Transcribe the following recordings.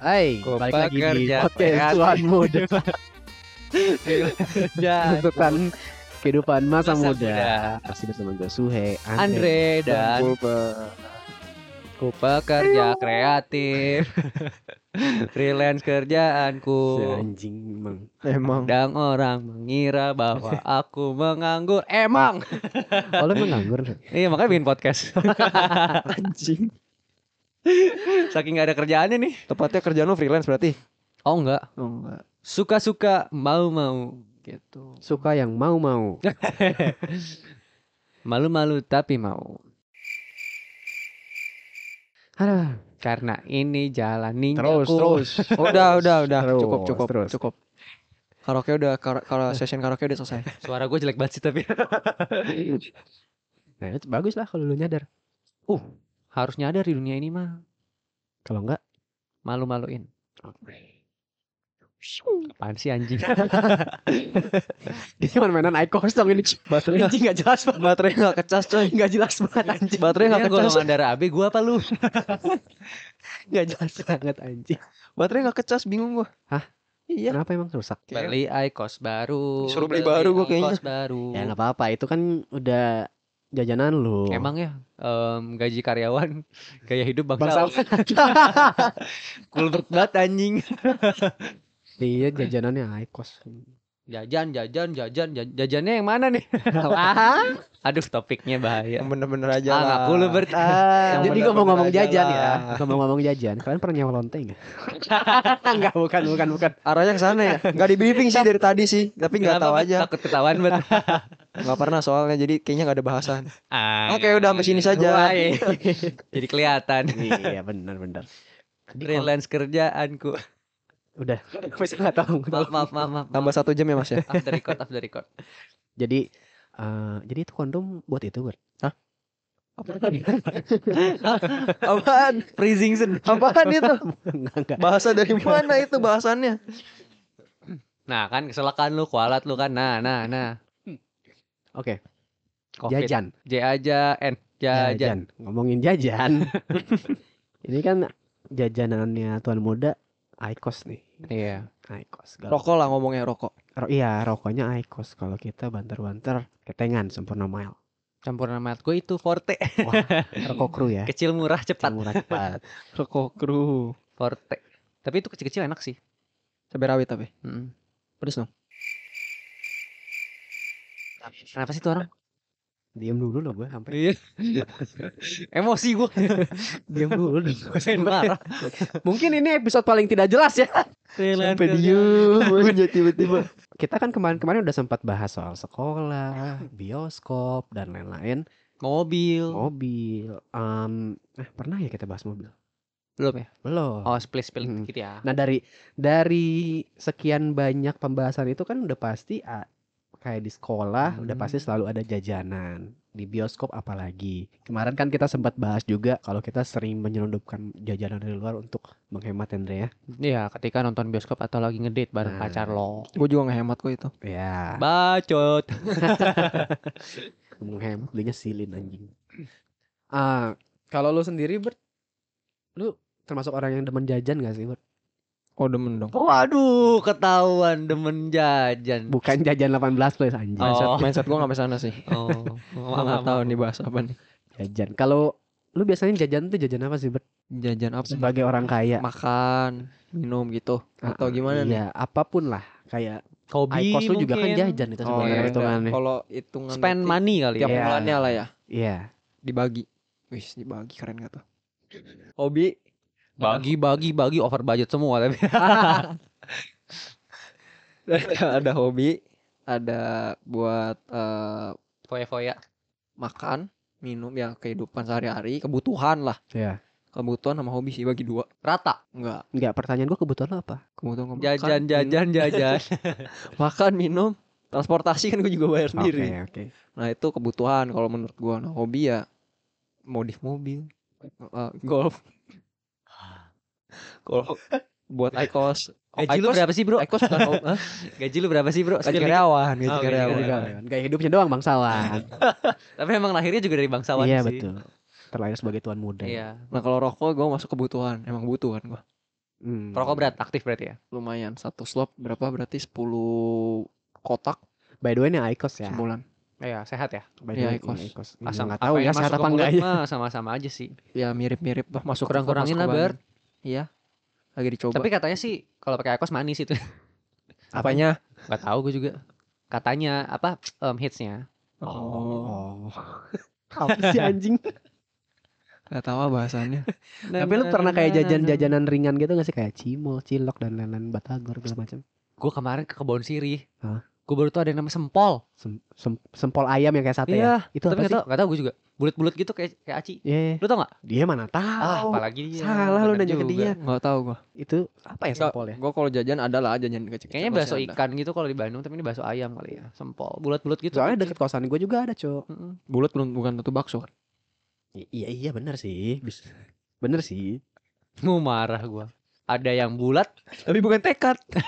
Hai, Gua balik lagi di pekerja podcast. Tuhan Muda. Ya, Tuntutan kehidupan masa, Masa muda. muda. Masih bersama gue Suhe, Andre. Andre dan ku pekerja kreatif. Freelance kerjaanku. anjing emang. Emang Dan orang mengira bahwa aku menganggur. Emang. Oh lu emang nganggur? Iya makanya bikin podcast. anjing. Saking gak ada kerjaannya nih. Tepatnya kerjaan lu freelance berarti? Oh enggak. Oh enggak. Suka-suka mau-mau gitu. Suka yang mau-mau. Malu-malu tapi mau. Aduh, Karena ini jalan ninjaku. terus terus. Udah, udah, udah. Terus, cukup, cukup, terus. cukup. Karaoke udah kara, kara- session karaoke udah selesai. Suara gue jelek banget sih tapi. Nah, itu bagus lah kalau lu nyadar. Harus nyadar di dunia ini mah. Kalau enggak, Malu-maluin. Apaan sih anjing? dia cuma mainan icos dong ini. Baterainya Anjing gak jelas banget. baterai enggak kecas coy. Gak jelas banget anjing. Baterainya enggak kecas. golongan darah AB gua apa lu? Gak jelas banget anjing. Baterai enggak kecas, bingung gua. Hah? Iya. Kenapa emang rusak? Beli iCos baru. Suruh beli baru gua kayaknya. baru. Ya nggak apa-apa, itu kan udah jajanan lu. Emang ya em, gaji karyawan gaya hidup bangsa bangsa kulbert banget anjing. Iya jajanannya Icos. Jajan, jajan, jajan, jajan, jajannya yang mana nih? Ah, Aduh, topiknya bahaya. Bener-bener aja Ah, lah. ngaku lu Bert. Ah. Jadi bener-bener ngomong-ngomong aja jajan lah. ya, ngomong-ngomong jajan, kalian pernah nyewa lonteng nggak? Enggak, bukan, bukan, bukan. Arahnya ke sana ya. Enggak di briefing sih dari tadi sih, tapi enggak Kenapa, tahu aja. Takut ketahuan, Bet. Enggak pernah soalnya jadi kayaknya enggak ada bahasan. Ah, Oke, udah sampai sini saja. Iya. Jadi kelihatan. iya, benar, benar. Freelance kerjaanku. udah, masih nggak tahu. Maaf, maaf, maaf, maaf. Tambah satu jam ya Mas ya. Off the record, off the record. Jadi, eh, jadi itu kondom buat itu, Bert? Apaan? Freezing sen. Apaan itu? Enggak, enggak. Bahasa dari mana itu bahasannya? Nah, kan keselakaan lu, kualat lu kan. Nah, nah, nah. Oke, Covid. jajan. J aja N. Jajan. Jajan. Ngomongin jajan. Ini kan jajanannya tuan muda Icos nih. Iya. Gal- Rokok lah ngomongnya rokok. Ro- iya, rokoknya Icos. Kalau kita banter-banter ketengan sempurna mile. Campur nama gue itu Forte. Rokok kru ya. Kecil murah cepat. Murah cepat. Rokok kru. Forte. Tapi itu kecil-kecil enak sih. Cabai rawit tapi. Mm. Pedes dong. Kenapa sih tuh orang? Diam dulu loh gue sampai. Iya. Emosi gue. Diam dulu dong. Gue pengen marah. Mungkin ini episode paling tidak jelas ya. Sampai diem aja tiba-tiba. Kita kan kemarin-kemarin udah sempat bahas soal sekolah, bioskop dan lain-lain, Mobil. mobil. Em, eh pernah ya kita bahas mobil? Belum ya? Belum. Oh, split-split Hmm. dikit ya. Nah dari dari sekian banyak pembahasan itu kan udah pasti kayak di sekolah udah pasti Hmm. selalu ada jajanan di bioskop apalagi kemarin kan kita sempat bahas juga kalau kita sering menyelundupkan jajanan dari luar untuk menghemat Andre ya Iya, ketika nonton bioskop atau lagi ngedate bareng Nah. pacar lo. Gue juga ngehemat kok itu. ya Bacot. menghemat belinya silin anjing ah kalau lu sendiri Bert lu termasuk orang yang demen jajan gak sih Bert? Oh demen dong. Waduh, ketahuan demen jajan. bukan jajan 18 plus anjing Mindset, Oh. mindset gue gak sampai sana sih. Oh, Gue gak tahu nih bahas apa nih. jajan kalau lu biasanya jajan tuh jajan apa sih Bert? Jajan apa? sebagai orang kaya Makan, minum gitu. Atau Ah, gimana nih? Iya, apa pun lah. Kayak Hobi Icos lu juga kan jajan itu Oh sebenarnya iya, hitungannya. Kalau hitungan Spend money kali tiap ya. Iya. bulannya lah ya. Iya. Dibagi. Wih, dibagi keren gak tuh? Hobi Bagi bagi bagi over budget semua tapi. ada hobi, ada buat eh, Foya-foya. makan, minum ya kehidupan sehari-hari, kebutuhan lah. Iya. Kebutuhan sama hobi sih bagi dua. Rata. Enggak, Enggak, pertanyaan gua kebutuhan apa? kebutuhan gua makan, Jajan minum, jajan jajan. makan, minum, transportasi kan gue juga bayar sendiri. oke. Nah, itu kebutuhan kalau menurut gua. Nah, hobi ya modif mobil, eh, golf. Kalau buat Icos, Gaji lu berapa sih, Bro? Icos bukan Hah? Gaji lu berapa sih, Bro? gaji karyawan, gaji Oh, karyawan. karyawan. Gaya hidupnya doang bangsawan. Tapi emang lahirnya juga dari bangsawan iya, sih. betul. Terlahir sebagai tuan muda. Iya. Nah, kalau rokok gua masuk kebutuhan, emang butuh kan gua. Hmm. Perokok berat, aktif berarti ya. lumayan satu slop berapa berarti 10 kotak By the way ini Icos ya. sebulan Iya, sehat ya. By Iya, the way, Icos. ini Icos. Ini Asam nggak tahu yang ya sehat apa enggak ya. sama-sama aja sih. ya mirip-mirip lah masuk Kurang-kurangin lah, Bert. Iya lagi dicoba Tapi katanya sih kalau pakai Icos manis itu. apanya Gak tahu gue juga. Katanya apa em, hitsnya. oh Oh. Apa sih anjing? nggak tahu ah bahasannya Tapi lu pernah kayak jajan-jajanan ringan gitu gak sih kayak cimol, cilok dan lain-lain batagor segala macam? Gue kemarin ke kebun sirih. Hah? Gue baru tuh ada yang namanya sempol. Sem- sem- sempol ayam yang kayak sate Iya, ya? Itu Tapi apa gak sih? tau, gak tau gue juga. Bulat-bulat gitu kayak kayak aci. Iya, Lu tau gak? dia mana tahu. Ah, apalagi dia. Salah lu nanya ke juga. dia. nggak tahu gua Itu apa ya sempol ya? gua kalau jajan ada lah jajan kecil Kayaknya bakso ikan gitu kalau di Bandung, tapi ini bakso ayam kali ya. Sempol, bulat-bulat gitu. Soalnya deket kosan gue juga ada, Cok. Bulat belum bukan tentu bakso kan I- iya iya bener sih. Bener sih. Mau marah gua. Ada yang bulat, tapi bukan tekad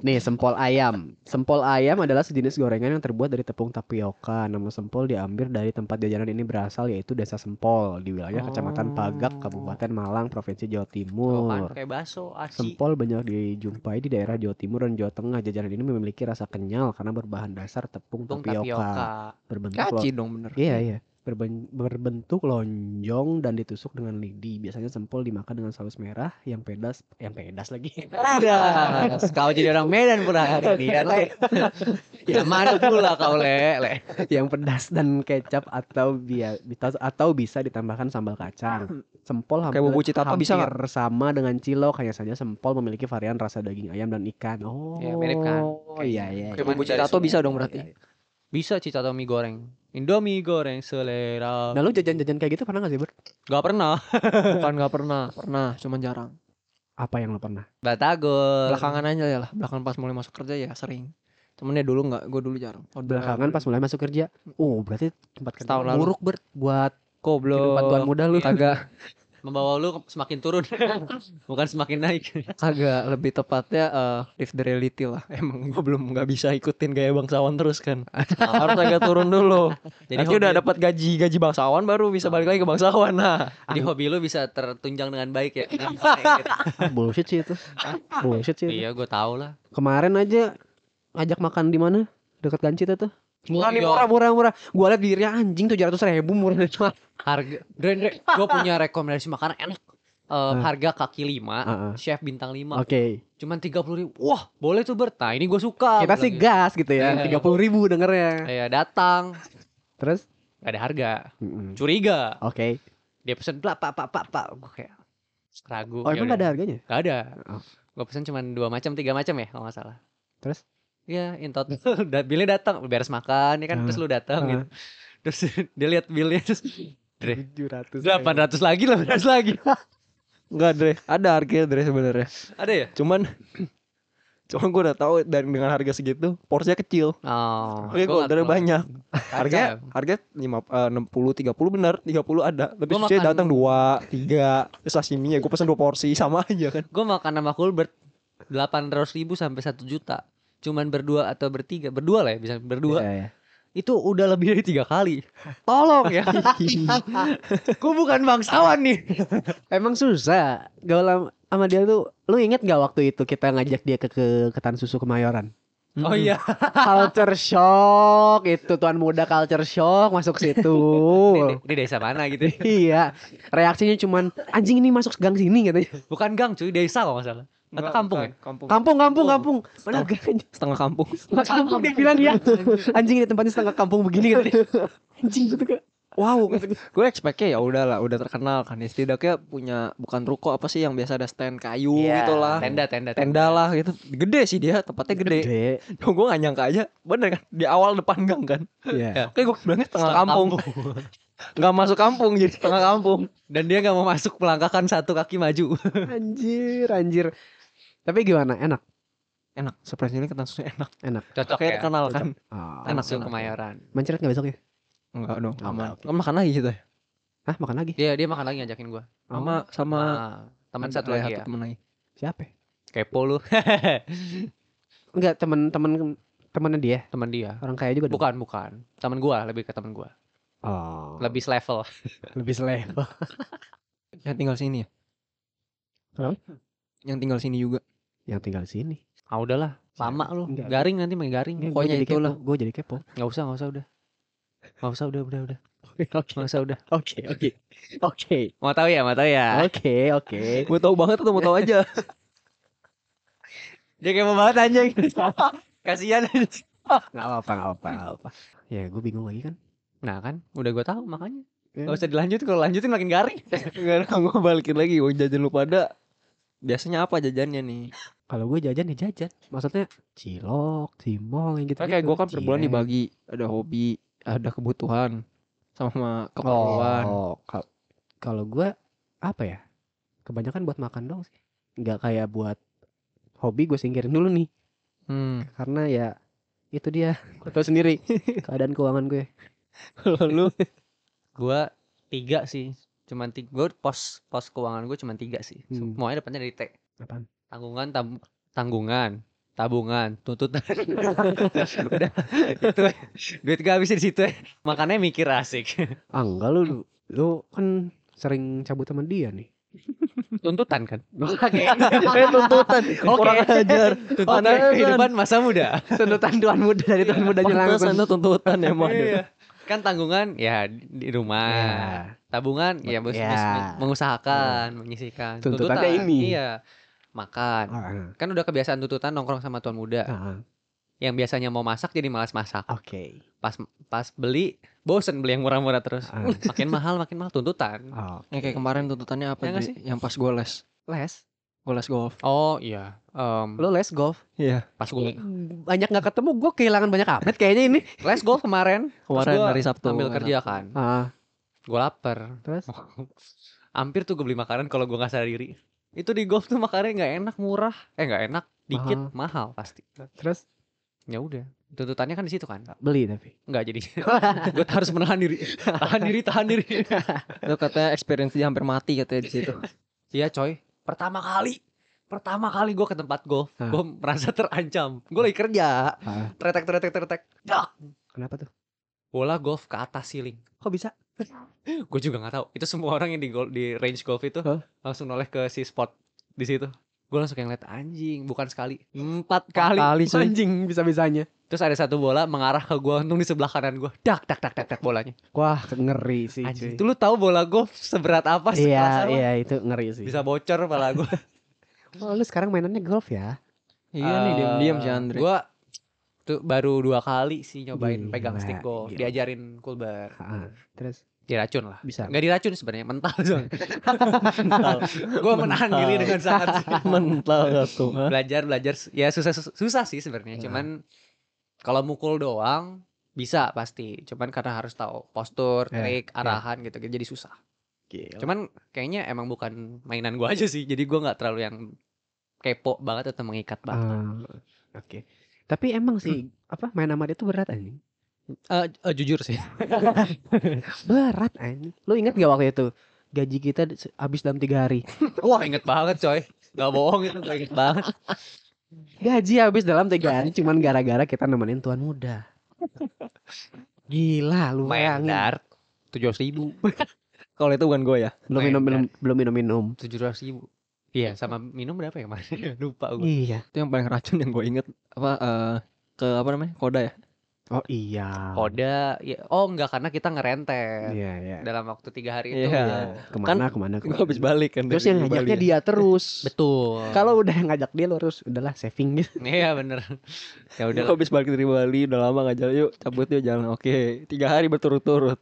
Nih sempol ayam. Sempol ayam adalah sejenis gorengan yang terbuat dari tepung tapioka. Nama sempol diambil dari tempat jajanan ini berasal yaitu Desa Sempol di wilayah Kecamatan Pagak, Oh. Kabupaten Malang, Provinsi Jawa Timur. kayak bakso, aci. Sempol banyak dijumpai di daerah Jawa Timur dan Jawa Tengah. Jajanan ini memiliki rasa kenyal karena berbahan dasar tepung Tepung tapioka. tapioka. Berbentuk kaci dong bener Iya iya. Berben- berbentuk lonjong dan ditusuk dengan lidi. Biasanya sempol dimakan dengan saus merah yang pedas, yang pedas lagi. Ada. Kau jadi orang Medan pula hari ini ya, Le. Ya mana pula kau le, le. yang pedas dan kecap atau bia, bita- atau bisa ditambahkan sambal kacang. Sempol hampir, Kayak bumbu citata bisa hampir sama dengan cilok, hanya saja sempol memiliki varian rasa daging ayam dan ikan. Oh, Ya, mirip kan? Oh iya iya. kayak bumbu citato semua. bisa dong berarti Bisa cita atau mie goreng. Indomie goreng selera. Nah lu jajan-jajan kayak gitu pernah gak sih Ber? Gak pernah. bukan nggak pernah pernah cuman jarang Apa yang lu pernah? Batagor. belakangan aja ya lah belakangan pas mulai masuk kerja ya sering cuman ya dulu nggak gue dulu jarang Oh, Belakangan pas mulai masuk kerja. Oh berarti tempat kerja Setahun lu lalu. buruk Ber buat goblok kehidupan tuan muda lu. kagak Membawa lu semakin turun. Bukan semakin naik. kagak lebih tepatnya eh live the reality lah emang gue belum nggak bisa ikutin gaya bangsawan terus kan harus agak turun dulu Jadi nanti udah hobi- dapat gaji gaji bangsawan baru bisa balik lagi ke bangsawan nah Jadi hobi lu bisa tertunjang dengan baik ya. Ah, bullshit sih itu. Bullshit sih itu. iya, gue tau lah. Kemarin aja ngajak makan di mana? Dekat Gancit itu. Murah nih murah murah murah. Gua liat dirinya anjing tujuh ratus ribu murah banget. Harga, Dre, Dre, gue punya rekomendasi makanan enak. Eh, Ah. harga kaki lima, Heeh. chef bintang lima, Oke. cuman tiga puluh ribu. Wah, boleh tuh Bert. Nah, ini gue suka. Kita Gua sih bilang gas gitu ya. Iya. Tiga puluh ribu dengernya. gitu. Iya, datang. Terus? Gak ada harga. Mm-mm. Curiga. Oke. Dia pesen pak pak pak pak pak. Gue kayak ragu. Oh emang Yaudah. gak ada harganya? Gak ada. Oh. Gue pesen cuma dua macam, tiga macam ya kalau nggak salah. Terus? Iya, in total. Da- Bilnya datang, beres makan, ya kan. Terus Ah. lu datang gitu. Terus dia lihat bilnya terus Dre, Tujuh ratus. delapan ratus lagi, delapan ratus lagi. Enggak Dre ada harga Dre sebenarnya Ada ya? cuman cuman gue udah tahu dari dengan harga segitu porsinya kecil Oh. Oke, gua gue tahu. banyak. Harga harga lima eh, enam puluh tiga puluh benar tiga puluh ada. Tapi makan- datang dua tiga terus sashimi ya gue pesen dua porsi sama aja kan. Gue makan sama Kulbert delapan ratus ribu sampai satu juta. Cuman berdua atau bertiga, berdua lah ya bisa berdua. Iya, iya. Itu udah lebih dari tiga kali. Tolong ya. Gue bukan bangsawan nih. Emang susah. Gaul am- sama dia tuh. Lu inget gak waktu itu kita ngajak dia ke ke ketan susu kemayoran? Oh iya. culture shock itu tuan muda culture shock masuk situ. Ini desa mana gitu? iya. Reaksinya cuman anjing ini masuk gang sini katanya. Bukan gang cuy, desa kalau nggak salah. Atau kampung ya? Kampung. Kampung, kampung, Oh. kampung. Mana gang? Setengah kampung. Setengah kampung dia bilang ya. Anjing ini tempatnya setengah kampung begini katanya. Anjing gitu kayak. Wow, gue. expectnya ya udah lah, udah terkenal kan. Ya, setidaknya punya bukan ruko apa sih yang biasa ada stand kayu Iya, gitu lah. Tenda, tenda, Tenda lah gitu. Gede sih dia, tempatnya gede. Gede. gue gak nyangka aja, bener kan? Di awal depan gang kan. Iya. Kayak gue bilangnya setengah kampung. Gak masuk kampung jadi setengah kampung. Dan dia nggak mau masuk melangkahkan satu kaki maju. Anjir, anjir. Tapi gimana? Enak. Enak, surprise ini ketan susu enak. Enak. Cocok Kayak ya. terkenal kan. Oh. Enak, Langsung enak. kemayoran. Mencret nggak besok ya? Enggak dong, Oh, aman. Kan makan lagi gitu ya. Hah, makan lagi? Dia dia makan lagi ngajakin gua. Sama sama Nah, teman satu lagi ya. temen lagi. Siapa? ya? Kepo lu. Enggak, temen-temen temennya dia. teman dia. Orang kaya juga. dong? Bukan, bukan. Teman gua, lebih ke teman gua. Oh. Lebih selevel. lebih selevel. Ya tinggal sini ya. Yang tinggal sini juga. Yang tinggal di sini. Ah udahlah, lama lu. Enggak. Garing nanti main garing. Pokoknya itulah. kepo. Gue jadi kepo. Nggak usah, nggak usah udah. Nggak usah udah, udah, udah. Oke, Nggak usah udah. oke, oke, oke, Mau tahu ya, mau tahu ya. oke, oke. Gue tahu banget atau mau tahu aja. Dia kayak mau banget anjing. Kasihan. Nggak apa-apa, nggak apa-apa, nggak apa. Ya, gue bingung lagi kan. Nah kan, udah gue tahu makanya. Ya. Gak usah dilanjut, kalau lanjutin makin garing. Enggak, gue balikin lagi. Gue jajan lu pada. Biasanya apa jajannya nih? Kalau gue jajan ya jajan. Maksudnya cilok, cimol yang gitu. Kayak gue kan per bulan dibagi. Ada hobi, ada kebutuhan, sama keperluan. Oh, kal- kalau gue apa ya? Kebanyakan buat makan dong sih. Nggak kayak buat hobi gue singkirin dulu nih. Hmm. Karena ya itu dia. Gue tau sendiri keadaan keuangan gue. Kalau lu gue tiga sih. Cuman tiga. Gue pos pos keuangan gue cuman tiga sih. Hmm. Semuanya depannya dari T. Apaan? Tanggungan, tam- tanggungan, tabungan, tuntutan. udah itu duit gue habis di situ ya. Makanya mikir asik. Ah enggak lu lu kan sering cabut sama dia nih. Tuntutan kan? eh tuntutan kurang ajar. Tuntutan Pantesan. kehidupan masa muda. Tuntutan tuan muda dari tuan mudanya Pantesan langsung. lu tuntutan emang. Iya. Kan tanggungan ya di rumah. Ya. Tabungan ya, bos- Ya. mengusahakan, menyisihkan. Tuntutannya ini. Iya. Makan. Ah, Kan udah kebiasaan tuntutan nongkrong sama tuan muda. ah. Yang biasanya mau masak jadi malas masak. Oke. Pas pas beli bosen beli yang murah-murah terus. Makin mahal makin mahal tuntutan. Oh, Yang kayak kemarin tuntutannya apa Ya nggak Ji? Yang pas gue les. les. Gue les golf. Oh iya. Em, Lu les golf. Iya. pas gue Banyak nggak ketemu, gue kehilangan banyak update kayaknya ini. les golf kemarin. Kemarin gua hari Sabtu. Ambil enak. kerja kan. Ah, Gue lapar. terus Hampir tuh gue beli makanan kalau gue nggak sadar diri. Itu di golf tuh makannya nggak enak murah. Eh nggak enak dikit mahal, pasti. terus Ya udah. Tuntutannya kan di situ kan. beli tapi. Nggak jadi. gue harus menahan diri. Tahan diri, tahan diri. Itu katanya experience dia hampir mati katanya di situ. Iya coy. Pertama kali. Pertama kali gue ke tempat golf, gue merasa terancam. Gue lagi kerja, tretek tretek tretek, dak. kenapa tuh? Bola golf ke atas ceiling. Kok bisa? Gue juga nggak tahu. Itu semua orang yang di gol di range golf itu Hah? langsung noleh ke si spot di situ. Gue langsung kayak ngeliat anjing, bukan sekali, empat kali. Kali. Anjing bisa-bisanya. Terus ada satu bola mengarah ke gue, untung di sebelah kanan gue. Dak, dak, dak, dak, dak bolanya. Wah, ngeri sih. Anjing, cuy. itu lu tahu bola golf seberat apa sih? Iya, iya itu ngeri sih. Bisa bocor pala gue. Oh, lu sekarang mainannya golf ya? Iya nih diam-diam si Andre. Gue tuh baru dua kali sih nyobain pegang Gila, stick golf, gila. diajarin kulbar. Ah, terus Diracun lah. bisa. Nggak diracun sebenarnya, mental mental. Gue menahan diri dengan sangat mental tuh. hah? belajar belajar ya susah susah, sih sebenarnya Nah. cuman kalau mukul doang bisa pasti cuman karena harus tahu postur Ya, trik ya. arahan gitu jadi susah Gila. cuman kayaknya emang bukan mainan gua aja sih jadi gua nggak terlalu yang kepo banget atau mengikat banget Ah, Oke. Tapi emang sih apa main sama dia tuh berat anjing. Eh, eh, jujur sih Berat anjing. Lu inget gak waktu itu gaji kita habis dalam tiga hari. wah inget banget coy nggak bohong itu gua inget banget Gaji habis dalam tiga hari cuman gara-gara kita nemenin tuan muda. Gila lu main bayangin. tujuh ratus ribu Kalau itu bukan gue ya. Belum minum belum belum minum minum. tujuh ratus ribu iya sama minum berapa ya kemarin lupa gua Iya. Itu yang paling racun yang gue inget apa eh, ke apa namanya koda ya. Oh iya. Koda ya oh enggak karena kita ngerentet Iya iya. dalam waktu tiga hari itu Iya. ya. Ke mana ke mana Gue ke mana. habis balik kan. Terus dari yang Bali ngajaknya ya. dia terus. betul Kalau udah ngajak dia lu harus udahlah saving gitu. Iya bener Ya Gue udah habis balik dari Bali udah lama gak jalan yuk cabut yuk jalan oke tiga hari berturut-turut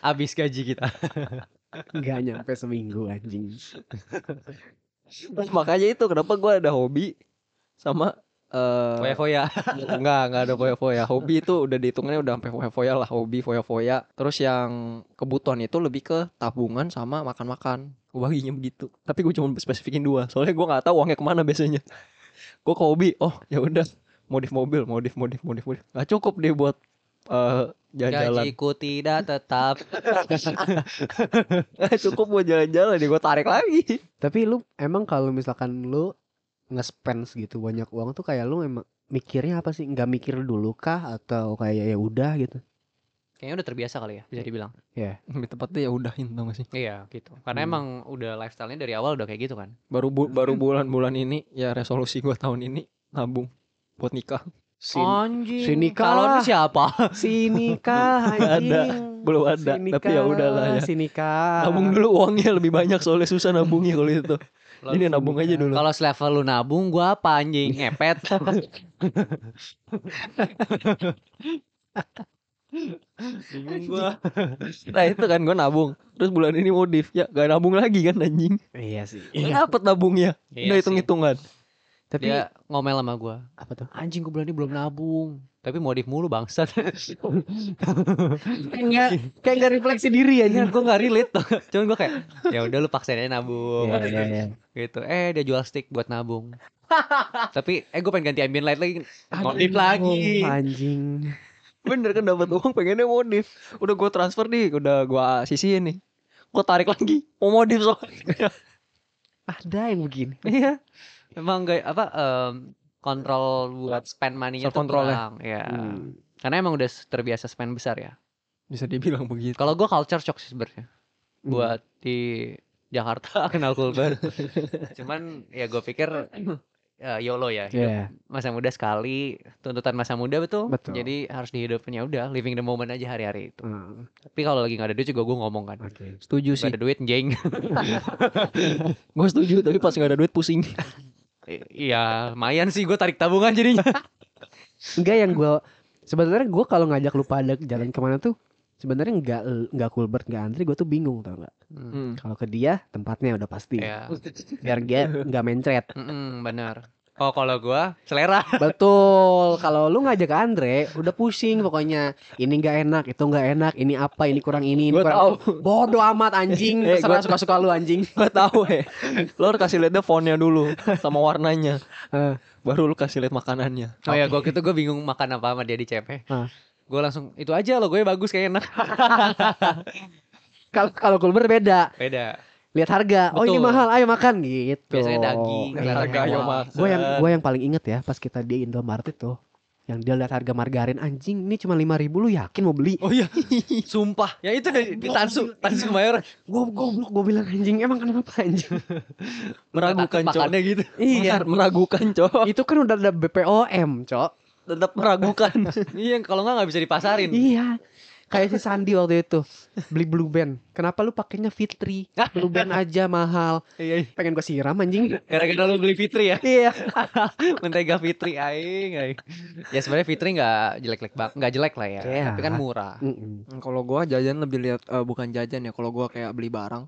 Abis gaji kita Gak nyampe seminggu anjing. Makanya itu kenapa gue ada hobi sama eh Foya-foya. enggak enggak ada foya-foya. Hobi itu udah dihitungannya udah sampai foya-foya lah hobi foya-foya. Terus yang kebutuhan itu lebih ke tabungan sama makan-makan. Gue baginya begitu. Tapi gue cuma spesifikin dua soalnya gue nggak tahu uangnya ke mana biasanya. Gue ke hobi oh ya udah modif mobil modif modif modif modif. Nggak cukup deh buat eh jalan-jalan Gajiku tidak tetap cukup buat jalan-jalan deh gue tarik lagi Tapi lu emang kalau misalkan lu nge-spend segitu banyak uang tuh kayak lu emang mikirnya apa sih? Nggak mikir dulu kah atau kayak ya udah gitu? kayaknya udah terbiasa kali ya bisa dibilang. Lebih tepatnya ya udahin tau gak sih. Iya gitu. Karena Hmm. emang udah lifestyle-nya dari awal udah kayak gitu kan. Baru bu- baru bulan-bulan ini ya resolusi gua tahun ini nabung buat nikah. Si, Anjing. si nikah. Calonnya siapa? si nikah Nggak ada. anjing. Belum ada, tapi ya udahlah ya. Si nikah. Nabung dulu uangnya lebih banyak soalnya susah nabungnya kalau itu. Ini nabung aja dulu. Kalau selevel lu nabung gua apa anjing? Ngepet. Bingung gua. Nah itu kan gua nabung. Terus bulan ini modif. Ya gak nabung lagi kan anjing. Iya sih. Dapat nabungnya. Iya Udah hitung-hitungan. Tapi Dia ngomel sama gua. apa tuh? Anjing gua bulan ini belum nabung. Tapi modif mulu bangsat. Kayak nggak kayak nggak refleksi diri aja. gue gak relate tuh. Cuman gue kayak ya udah lu paksain aja nabung. Iya iya iya. Gitu. Eh dia jual stick buat nabung. Tapi eh gue pengen ganti ambient light lagi. Modif lagi. Anjing. Bener kan dapat uang pengennya modif. Udah gua transfer nih, udah gua sisihin nih. Gua tarik lagi. Mau modif soalnya. Ada yang begini. Iya. Emang gak apa em, kontrol buat spend money-nya tuh ya? kurang. Ya. Hmm. Karena emang udah terbiasa spend besar ya. Bisa dibilang begitu. Kalau gue culture shock sih sebenarnya. Hmm. Buat di Jakarta kenal Kulbar. Cuman ya gue pikir ya YOLO ya. hidup Iya. masa muda sekali tuntutan masa muda betul, Betul. jadi harus dihidupin ya udah living the moment aja hari-hari itu Hmm, tapi kalau lagi nggak ada duit juga gue ngomong kan Oke. Setuju Gak sih. ada duit jeng Gue setuju tapi pas gak ada duit pusing. Iya lumayan sih gue tarik tabungan jadinya. Enggak yang gue sebenarnya gue kalau ngajak lu pada jalan ke mana tuh sebenarnya nggak nggak Kulbert nggak Andri gue tuh bingung tau nggak? Hmm, kalau ke dia tempatnya udah pasti. Ya biar dia nggak mencret. Mm-mm, benar oh kalau gue selera betul kalau lu ngajak Andre udah pusing pokoknya ini nggak enak itu nggak enak ini apa ini kurang ini ini Gue kurang tahu. bodoh amat anjing Eh, terserah gua- suka suka lu anjing Gue tahu he. Lo harus kasih liatnya fontnya dulu sama warnanya. Eh. Baru lu kasih liat makanannya. oh ya gue gitu gue bingung makan apa sama dia di CP Ah. gue langsung itu aja lo gue bagus kayak enak kalau kalau Kulbert beda beda lihat harga oh ini Betul. mahal ayo makan gitu biasanya daging Iya. kelihatan Harga, ayo. Mas. gue yang gue yang paling inget ya pas kita di Indomaret itu yang dia lihat harga margarin anjing ini cuma lima ribu lu yakin mau beli Oh iya, sumpah. Ya itu dari di Tansu, Tansu Kemayoran. gue goblok gue bilang anjing emang kenapa anjing Meragukan cok. Gitu. iya meragukan cok. itu kan udah ada BPOM cok Tetap meragukan. iya, kalau nggak nggak bisa dipasarin. iya kayak si Sandi waktu itu beli Blue Band kenapa lu pakainya Fitri Blue Band aja mahal Iya, pengen gue siram anjing gara-gara lu beli Fitri ya. iya Mentega Fitri aing, aing. Ya sebenarnya Fitri nggak jelek-jelek banget, nggak jelek lah ya. Iya. Tapi kan murah. Mm-mm. Hmm, Kalau gua jajan lebih lihat eh, bukan jajan ya. Kalau gua kayak beli barang,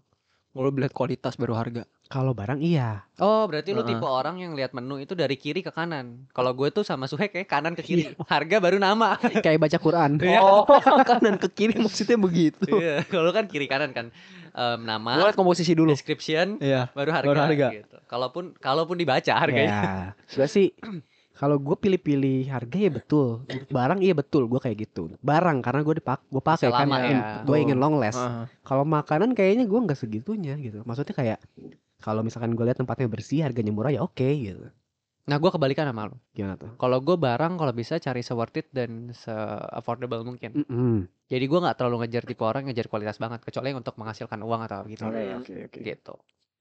lebih lihat kualitas baru harga. kalau barang iya Oh, berarti lu Heeh. tipe orang yang lihat menu itu dari kiri ke kanan. Kalau gue tuh sama Suhek kayak kanan ke kiri. Harga baru nama. kayak baca Quran Iya. Oh, kanan ke kiri maksudnya begitu. Iya, kalau kan kiri kanan kan Gua nama, lihat komposisi dulu. description, Iya. baru harga, Baru harga. gitu. Kalaupun kalaupun dibaca harganya. Ya, sih kalau gue pilih-pilih harga ya betul. Untuk barang iya betul, gue kayak gitu. Barang karena gue dipak, gue pakai kan, ya. gue ingin long last. Ah. Kalau makanan kayaknya gue nggak segitunya gitu. Maksudnya kayak kalau misalkan gue lihat tempatnya bersih, harganya murah ya oke gitu. Nah, gue kebalikan sama lu. Gimana tuh? Kalau gue barang kalau bisa cari se worth it dan se affordable mungkin. Mm-mm. Jadi gue nggak terlalu ngejar tipe orang ngejar kualitas banget, kecuali untuk menghasilkan uang atau gitu. oke oke. Gitu.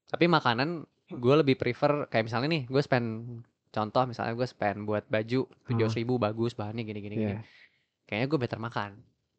Tapi makanan gue lebih prefer kayak misalnya nih, gue spend contoh misalnya gue spend buat baju tujuh ribu bagus bahannya gini gini gini. Iya. Kayaknya gue better makan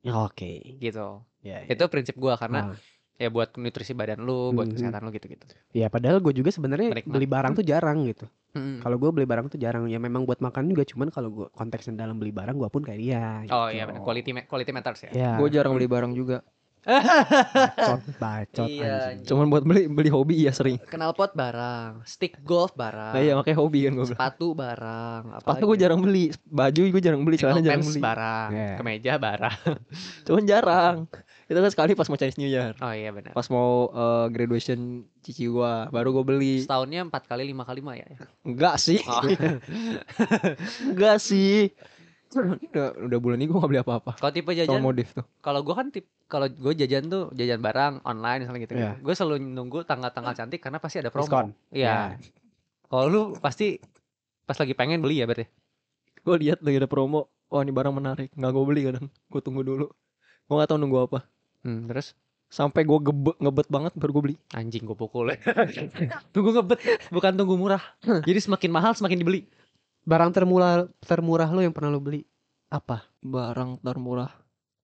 Oke. gitu. Ya, ya. Itu prinsip gue karena Ah. ya buat nutrisi badan lu, buat Mhm. kesehatan lu gitu-gitu. Ya padahal gue juga sebenarnya beli barang tuh jarang gitu. Mm-mm. Kalau gue beli barang tuh jarang. Ya memang buat makan juga. Cuman kalau gue konteksnya dalam beli barang, gue pun kayak dia. Oh gitu. iya benar, quality quality matters ya. Ya. Gue jarang beli barang juga. Bacot, bacot Iya, anjing. Cuman buat beli beli hobi ya sering. Knalpot barang, stick golf barang, Nah iya makanya hobi kan gue bilang. sepatu barang, apa Sepatu gue jarang beli, baju gue jarang beli, celana jarang beli. barang, Iya. kemeja barang. Cuman jarang. Itu kan sekali pas mau Chinese New Year. Oh iya benar. Pas mau eh, graduation cici gua, baru gue beli. Setahunnya empat kali lima kali mah ya. Enggak sih. Oh. Enggak sih. Udah, udah bulan ini gue gak beli apa-apa. Kalau tipe jajan, modif tuh. kalau gue kan tip, kalau gue jajan tuh jajan barang online misalnya gitu. Iya. Gue selalu nunggu tanggal-tanggal cantik karena pasti ada promo. Diskon. Iya. Kalau lu pasti pas lagi pengen beli ya berarti. Gue lihat lagi ada promo. Wah ini barang menarik. Nggak gue beli kadang. Gue tunggu dulu. Gue gak tau nunggu apa. Hmm, terus Sampai gue gebet ngebet banget baru gue beli. anjing gue pukul. tunggu ngebet, bukan tunggu murah. Jadi semakin mahal semakin dibeli. Barang termurah termurah lo yang pernah lo beli apa? Barang termurah.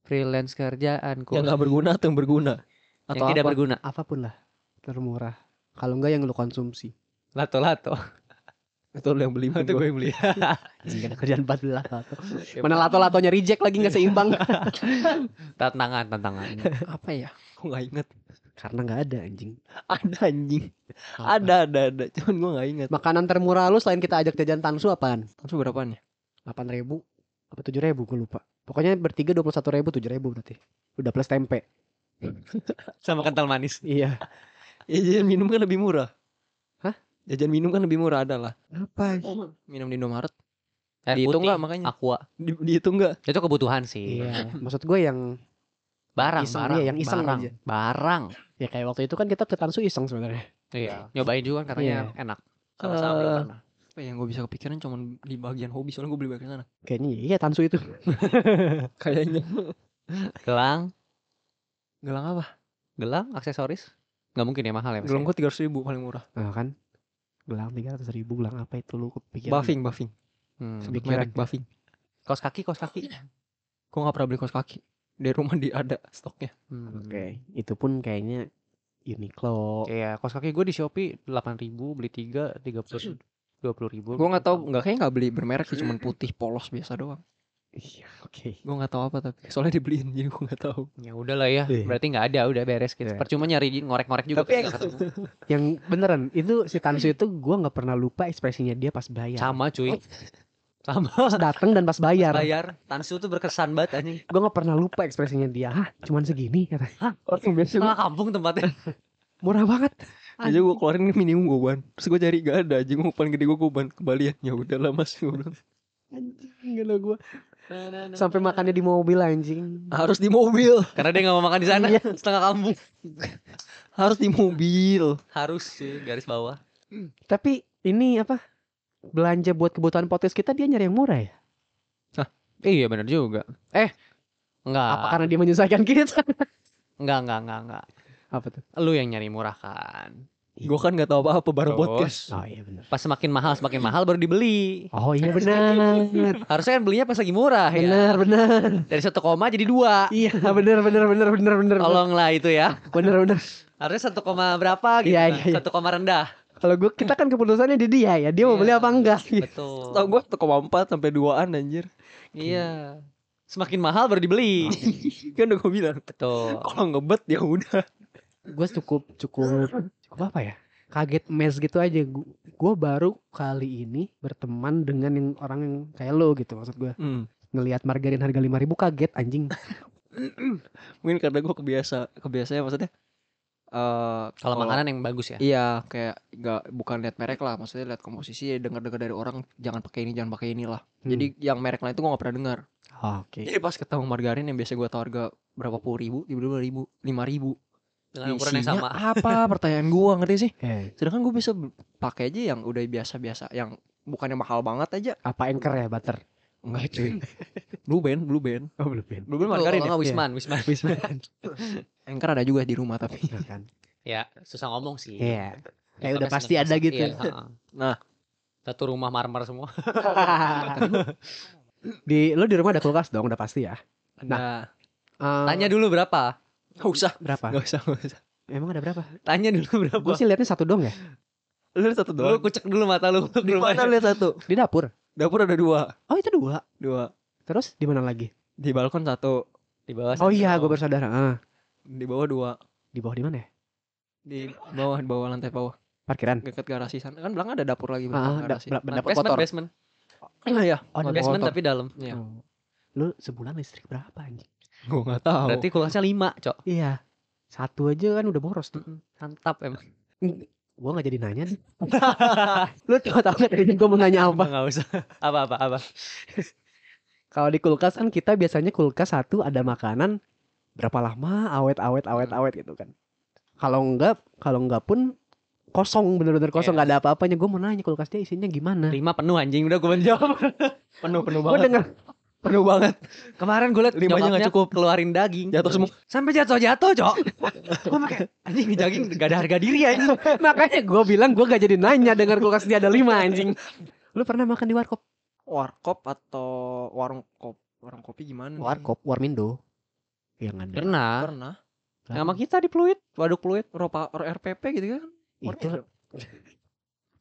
Freelance kerjaanku Yang gak berguna atau yang berguna? yang Atau tidak apa? berguna. Apa pun lah termurah. Kalau enggak yang lo konsumsi. Lato-lato. Itu lo yang beli. Itu gue yang beli. Anjing ada kerjaan 14 lato. Mana lato-latonya reject lagi nggak seimbang. tantangan, tantangan. apa ya? Gue gak inget. Karena nggak ada anjing. Ada anjing. Ada, ada, ada. Cuman gue gak inget. Makanan termurah lu selain kita ajak jajan tansu apaan? Tansu berapaan ya? 8 ribu apa 7 ribu gue lupa. Pokoknya bertiga 21 ribu 7 ribu berarti. Udah plus tempe. Sama kental manis. Iya. Ya jajan minum kan lebih murah. Hah? Jajan minum kan lebih murah adalah. Apa? Minum di Indomaret. Air Dihitung putih, nggak makanya? Aqua. Di, dihitung nggak? Itu kebutuhan sih. Iya. Maksud gue yang Barang, Iseng, barang, iya, yang iseng barang, aja. barang. Ya kayak waktu itu kan kita ke tansu iseng sebenarnya. Iya, nyobain juga kan katanya enak. Sama-sama Eh, belum pernah. Apa yang gue bisa kepikiran cuman di bagian hobi soalnya gue beli bagian sana. Kayaknya iya tansu itu. Kayaknya. Gelang, Gelang apa? gelang, aksesoris. Nggak mungkin ya mahal ya. Gelang gue tiga ribu paling murah. Nah kan. Gelang 300 ribu gelang apa itu lu kepikiran? Buffing, buffing. Hmm. Sebut merek buffing. Kos kaki, kos kaki. Gue gak pernah beli kaos kaki. Di rumah di ada stoknya. Hmm. Oke, itu pun kayaknya Uniqlo. Iya, kos kaki gue di Shopee 8000 beli 3 30 20 ribu. Gue gak tahu, nggak kayak nggak beli bermerek sih, cuman putih polos biasa doang. Iya, oke. Gue nggak tahu apa tapi soalnya dibeliin jadi gue nggak tahu. Ya udahlah ya, Iya. berarti nggak ada, udah beres gitu. Iya. Percuma nyari ngorek-ngorek juga. Tapi yang- nggak beneran itu si Tansu itu gua nggak pernah lupa ekspresinya dia pas bayar. sama cuy. Sama Pas dateng dan pas bayar. bayar. Tansu tuh berkesan banget anjing. Gua nggak pernah lupa ekspresinya dia. Hah, cuman segini kata. Orang biasa gue, Tengah kampung tempatnya. Murah banget. aja gue keluarin minimum gue ban. Terus gue cari gak ada, gue paling gede gue ban kembalian. Ya udahlah mas, gue bilang. Anjing gila gua. Sampai makannya di mobil anjing. harus di mobil, Karena dia nggak mau makan di sana. Iya. Setengah kampung. harus di mobil. Harus sih garis bawah. Tapi ini apa? Belanja buat kebutuhan podcast kita dia nyari yang murah ya? Iya benar juga. Eh. enggak. Apa karena dia menyusahkan kita? Enggak, enggak, enggak, enggak. apa tuh? Lu yang nyari murah kan. Gue kan gak tahu apa-apa baru Terus? podcast. Oh iya benar. Pas semakin mahal, semakin mahal baru dibeli. Oh iya benar. Harusnya kan belinya pas lagi murah ya. benar benar. Dari satu koma jadi dua. Iya benar benar benar benar benar. Tolonglah itu ya. Benar benar. Harusnya satu koma berapa gitu. Iya, kan. iya, iya. Satu koma rendah. Kalau gua kita kan keputusannya di dia ya. Dia mau Iya. beli apa enggak? Betul. Tau gue 1,4 sampai 2an anjir. Iya. Semakin mahal baru dibeli. kan udah gue bilang. Betul. Kalau ngebet ya udah. gue cukup cukup cukup apa ya kaget mes gitu aja gue baru kali ini berteman dengan yang orang yang kayak lo gitu maksud gue Hmm. ngelihat margarin harga lima ribu kaget anjing Mungkin karena gue kebiasa, kebiasanya maksudnya. Eh Kalau makanan yang bagus ya. Iya, kayak nggak bukan lihat merek lah, maksudnya lihat komposisi, dengar-dengar dari orang jangan pakai ini, jangan pakai inilah. Hmm. Jadi yang merek lain itu gue gak pernah dengar. Oh, oke Jadi pas ketemu margarin yang biasa gue tahu harga berapa puluh ribu, tiba dua ribu, lima ribu. Dengan ukuran yang sama. Apa pertanyaan gue ngerti sih? Sedangkan gue bisa pakai aja yang udah biasa-biasa, yang bukannya mahal banget aja. apa anchor ya butter Enggak cuy. Blue Band, Blue Band. oh belum ya Blue Band margarin ya? nggak Wisman, Wisman. Wisman Anchor ada juga di rumah tapi. Ya kan Ya, susah ngomong sih. Iya. Ya, Kayak udah pasti ada gitu. Iya, heeh. Nah. Satu rumah marmer semua. di lo di rumah ada kulkas dong udah pasti ya Nah, Eh, Tanya dulu berapa? nggak usah, berapa nggak usah, nggak usah. emang ada berapa Tanya dulu berapa? gue sih liatnya satu dong ya Lu lihat satu Lu doang. kucek dulu mata lu. Di mana lihat satu? di dapur Dapur ada dua, oh itu dua dua. terus di mana lagi Di balkon satu, Di bawah. oh iya gue bersaudara ah di bawah dua, di bawah di mana ya di bawah di bawah lantai bawah, parkiran dekat garasi sana. Kan belakang ada dapur lagi Ah, da- garasi. da- dapur Basement, kotor basement. Iya, Oh, ada Basement kotor. tapi dalam. Iya. Oh. Lu sebulan listrik berapa anjing? Gua nggak tahu. Berarti kulkasnya 5, Cok. Iya. Satu aja kan udah boros tuh. Mantap emang. Gua nggak jadi nanya nih. Lu tau tau gak tadi gua mau nanya apa? Enggak usah. Apa apa apa. Kalau di kulkas kan kita biasanya kulkas satu ada makanan berapa lama awet awet awet awet gitu kan. Kalau enggak, kalau enggak pun kosong bener-bener kosong Iya. nggak ada apa-apanya. Gue mau nanya kulkas dia isinya gimana? 5 penuh anjing udah gue menjawab. penuh penuh Gue banget. denger Penuh banget. Kemarin gue liat Limanya nggak nyokapnya cukup. keluarin daging. Jatuh semua. Sampai jatuh-jatuh, Cok. gue pakai anjing nih daging gak ada harga diri anjing. Makanya gue bilang gue gak jadi nanya dengar kulkas dia ada lima anjing. Lu pernah makan di warkop? Warkop atau warung kop warung kopi gimana? Warkop, Warmindo. Yang ada. Pernah. Pernah. Nama kita di Pluit, Waduk Pluit. Ropa RPP gitu kan? Itu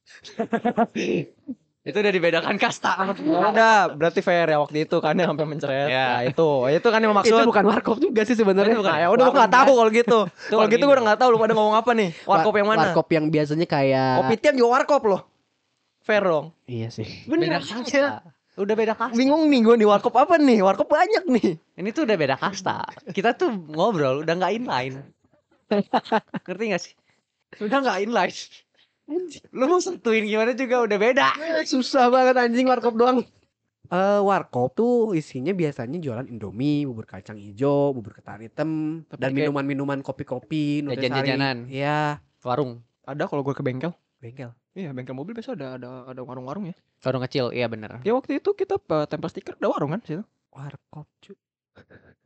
Itu udah dibedakan kasta. Udah, berarti fair ya waktu itu kan yang sampai mencret. Ya. Nah, itu. Itu kan yang itu maksud. bukan warkop juga sih sebenarnya. Itu bukan. Nah, ya udah gua enggak tahu kalau gitu. Itu Kalau gitu gua udah enggak tahu lu pada ngomong apa nih. Warkop yang mana? Warkop yang biasanya kayak Kopi tiam juga warkop loh. Fair dong. Iya sih. Beda kasta. Udah beda kasta. Bingung nih gue di warkop apa nih? Warkop banyak nih. Ini tuh udah beda kasta. Kita tuh ngobrol udah nggak inline. Ngerti gak sih? Udah nggak inline. Lu mau sentuhin gimana juga udah beda. Susah banget anjing warkop doang. Eh warkop tuh isinya biasanya jualan Indomie, bubur kacang hijau, bubur ketan hitam, Tapi dan kayak- minuman-minuman kopi-kopi, nutrisari. Jajan-jajanan. Iya, Warung. Ada kalau gue ke bengkel. bengkel. Iya, bengkel mobil biasa ada ada ada warung-warung ya. Warung kecil, iya bener. Ya waktu itu kita eh, tempel stiker ada warung kan di situ. Warkop cu.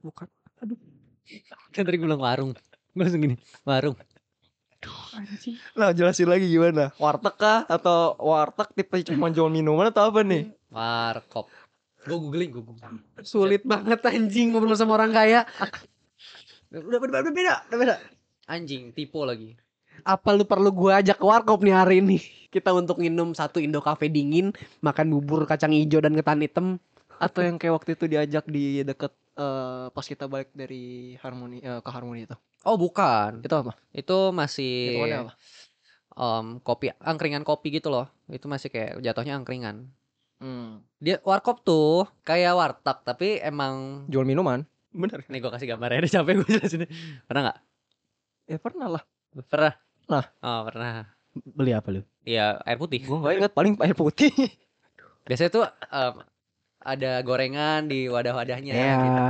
Bukan. Kan tadi gue bilang warung. Gue langsung gini, warung. Nah, jelasin lagi gimana? Warteg kah atau warteg tipe cuma jual minuman atau apa nih? Warkop. Gue googling, gue googling. Sulit banget anjing ngobrol sama orang kaya. Udah beda, udah beda, udah beda. Anjing, tipe lagi. Apa lu perlu gua ajak ke warkop nih hari ini? Kita untuk minum satu Indo Cafe dingin, makan bubur kacang hijau dan ketan hitam. Atau yang kayak waktu itu diajak di deket eh, pas kita balik dari Harmoni eh, ke Harmoni itu. Oh bukan, Itu apa? itu masih Itu apa? em, kopi, angkringan kopi gitu loh. Itu masih kayak jatuhnya angkringan. Hmm. Dia warkop tuh kayak warteg tapi emang Jual minuman. Bener. nih gue kasih gambarnya deh capek gue jelasin. Pernah nggak? Ya pernah lah. Pernah. Nah. Oh pernah. Beli apa lu? Iya air putih. Gue gak inget paling air putih. Biasanya tuh em, ada gorengan di wadah-wadahnya. Ya, gitu.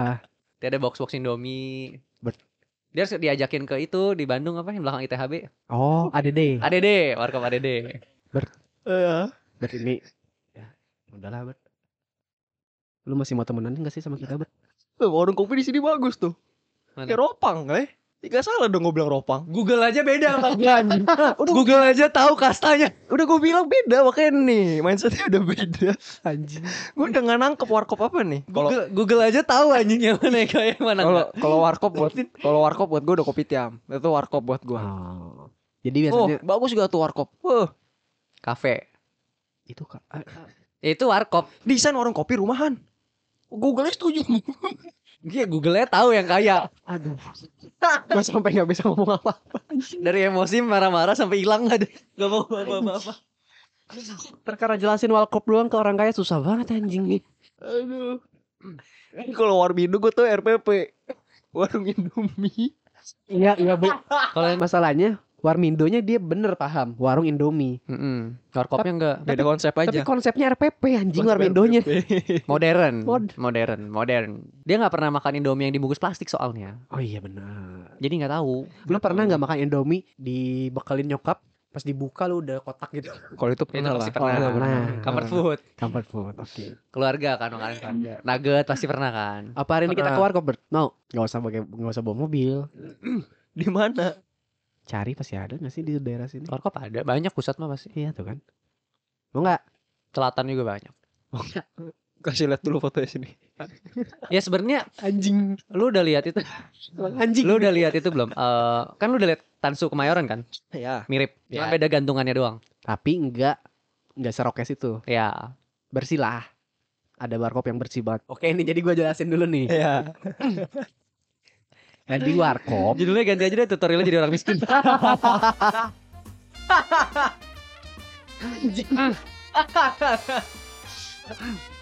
Dia ada box-box Indomie. Bet- Dia harus diajakin ke itu di Bandung apa yang belakang ITHB. Oh, ada deh. ADD, warkop ADD. Iya. Ber ini ya udahlah ber lu masih mau temenan gak sih sama kita ber warung kopi di sini bagus tuh. Mana? Kayak ropang, eh. Gak salah dong gue bilang ropang. Google aja beda sama Udah Google aja tahu kastanya. udah gue bilang beda makanya nih mindsetnya udah beda. anjing gue udah gak nangkep warkop apa nih. Kalau Google, Google aja tahu anjing yang mana yang kayak mana kalau kalau warkop buat kalau warkop buat gue udah kopi tiam. Itu warkop buat gue. oh. jadi Oh, biasanya bagus juga tuh warkop. Wah, Kafe. itu kak ah, Itu warkop. desain warung kopi rumahan. Google setuju. Dia Google-nya tahu yang kaya. aduh gue sampai nggak bisa ngomong apa Dari emosi marah-marah sampai hilang nggak ada. Gak mau apa-apa. perkara jelasin warkop doang ke orang kaya susah banget anjing nih Aduh. Ini kalau warmindo gue tuh RPP. Warung Indomie. iya iya bu Kalau yang masalahnya Warmindonya dia bener paham warung Indomie Mm-mm. warkopnya enggak Beda konsep aja. tapi konsepnya RPP anjing Warmindonya modern, Mod. modern, modern. Dia nggak pernah makan Indomie yang dibungkus plastik soalnya. oh iya benar Jadi nggak tahu. lu pernah nggak makan Indomie dibekelin nyokap pas dibuka lu udah kotak gitu Kalau itu Itu pernah lah. pasti pernah. Oh, pernah. Comfort food. comfort food oke Keluarga kan makanan keluarga. Nugget pasti pernah kan. Apa hari ini kita ke Pernah. warkop Bert? No, nggak usah pakai nggak usah bawa mobil. Di mana? Cari pasti ada nggak sih di daerah sini? Warkop ada, banyak pusat mah pasti. Iya tuh kan. Mau nggak? Selatan juga banyak. Kasih lihat dulu fotonya sini. Ya sebenarnya Anjing, lu udah lihat itu. anjing. lu udah lihat itu belum? Eh kan lu udah lihat Tansu Kemayoran kan? Ya. Mirip. Cuma Ya. beda gantungannya doang. Tapi enggak enggak serokes itu. Ya. Bersih lah. Ada warkop yang bersih banget. Oke, ini jadi gua jelasin dulu nih. Ya. Nah, di warkop Judulnya ganti aja deh tutorialnya jadi orang miskin. Anjing.